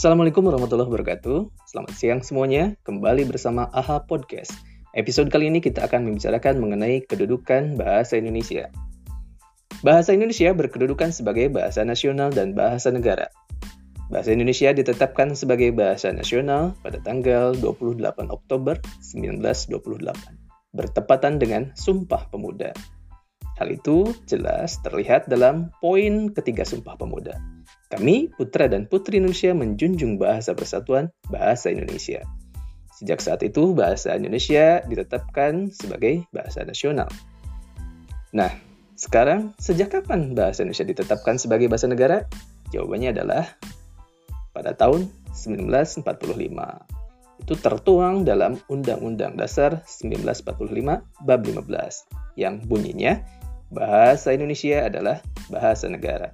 Assalamualaikum warahmatullahi wabarakatuh. Selamat siang semuanya. Kembali bersama AHA Podcast. Episode kali ini kita akan membicarakan mengenai kedudukan bahasa Indonesia. Bahasa Indonesia berkedudukan sebagai bahasa nasional dan bahasa negara. Bahasa Indonesia ditetapkan sebagai bahasa nasional pada tanggal 28 Oktober 1928, bertepatan dengan Sumpah Pemuda. Hal itu jelas terlihat dalam poin ketiga Sumpah Pemuda. Kami, putra dan putri Indonesia, menjunjung bahasa persatuan bahasa Indonesia. Sejak saat itu, bahasa Indonesia ditetapkan sebagai bahasa nasional. Nah, sekarang sejak kapan bahasa Indonesia ditetapkan sebagai bahasa negara? Jawabannya adalah pada tahun 1945. Itu tertuang dalam Undang-Undang Dasar 1945 bab 15 yang bunyinya bahasa Indonesia adalah bahasa negara.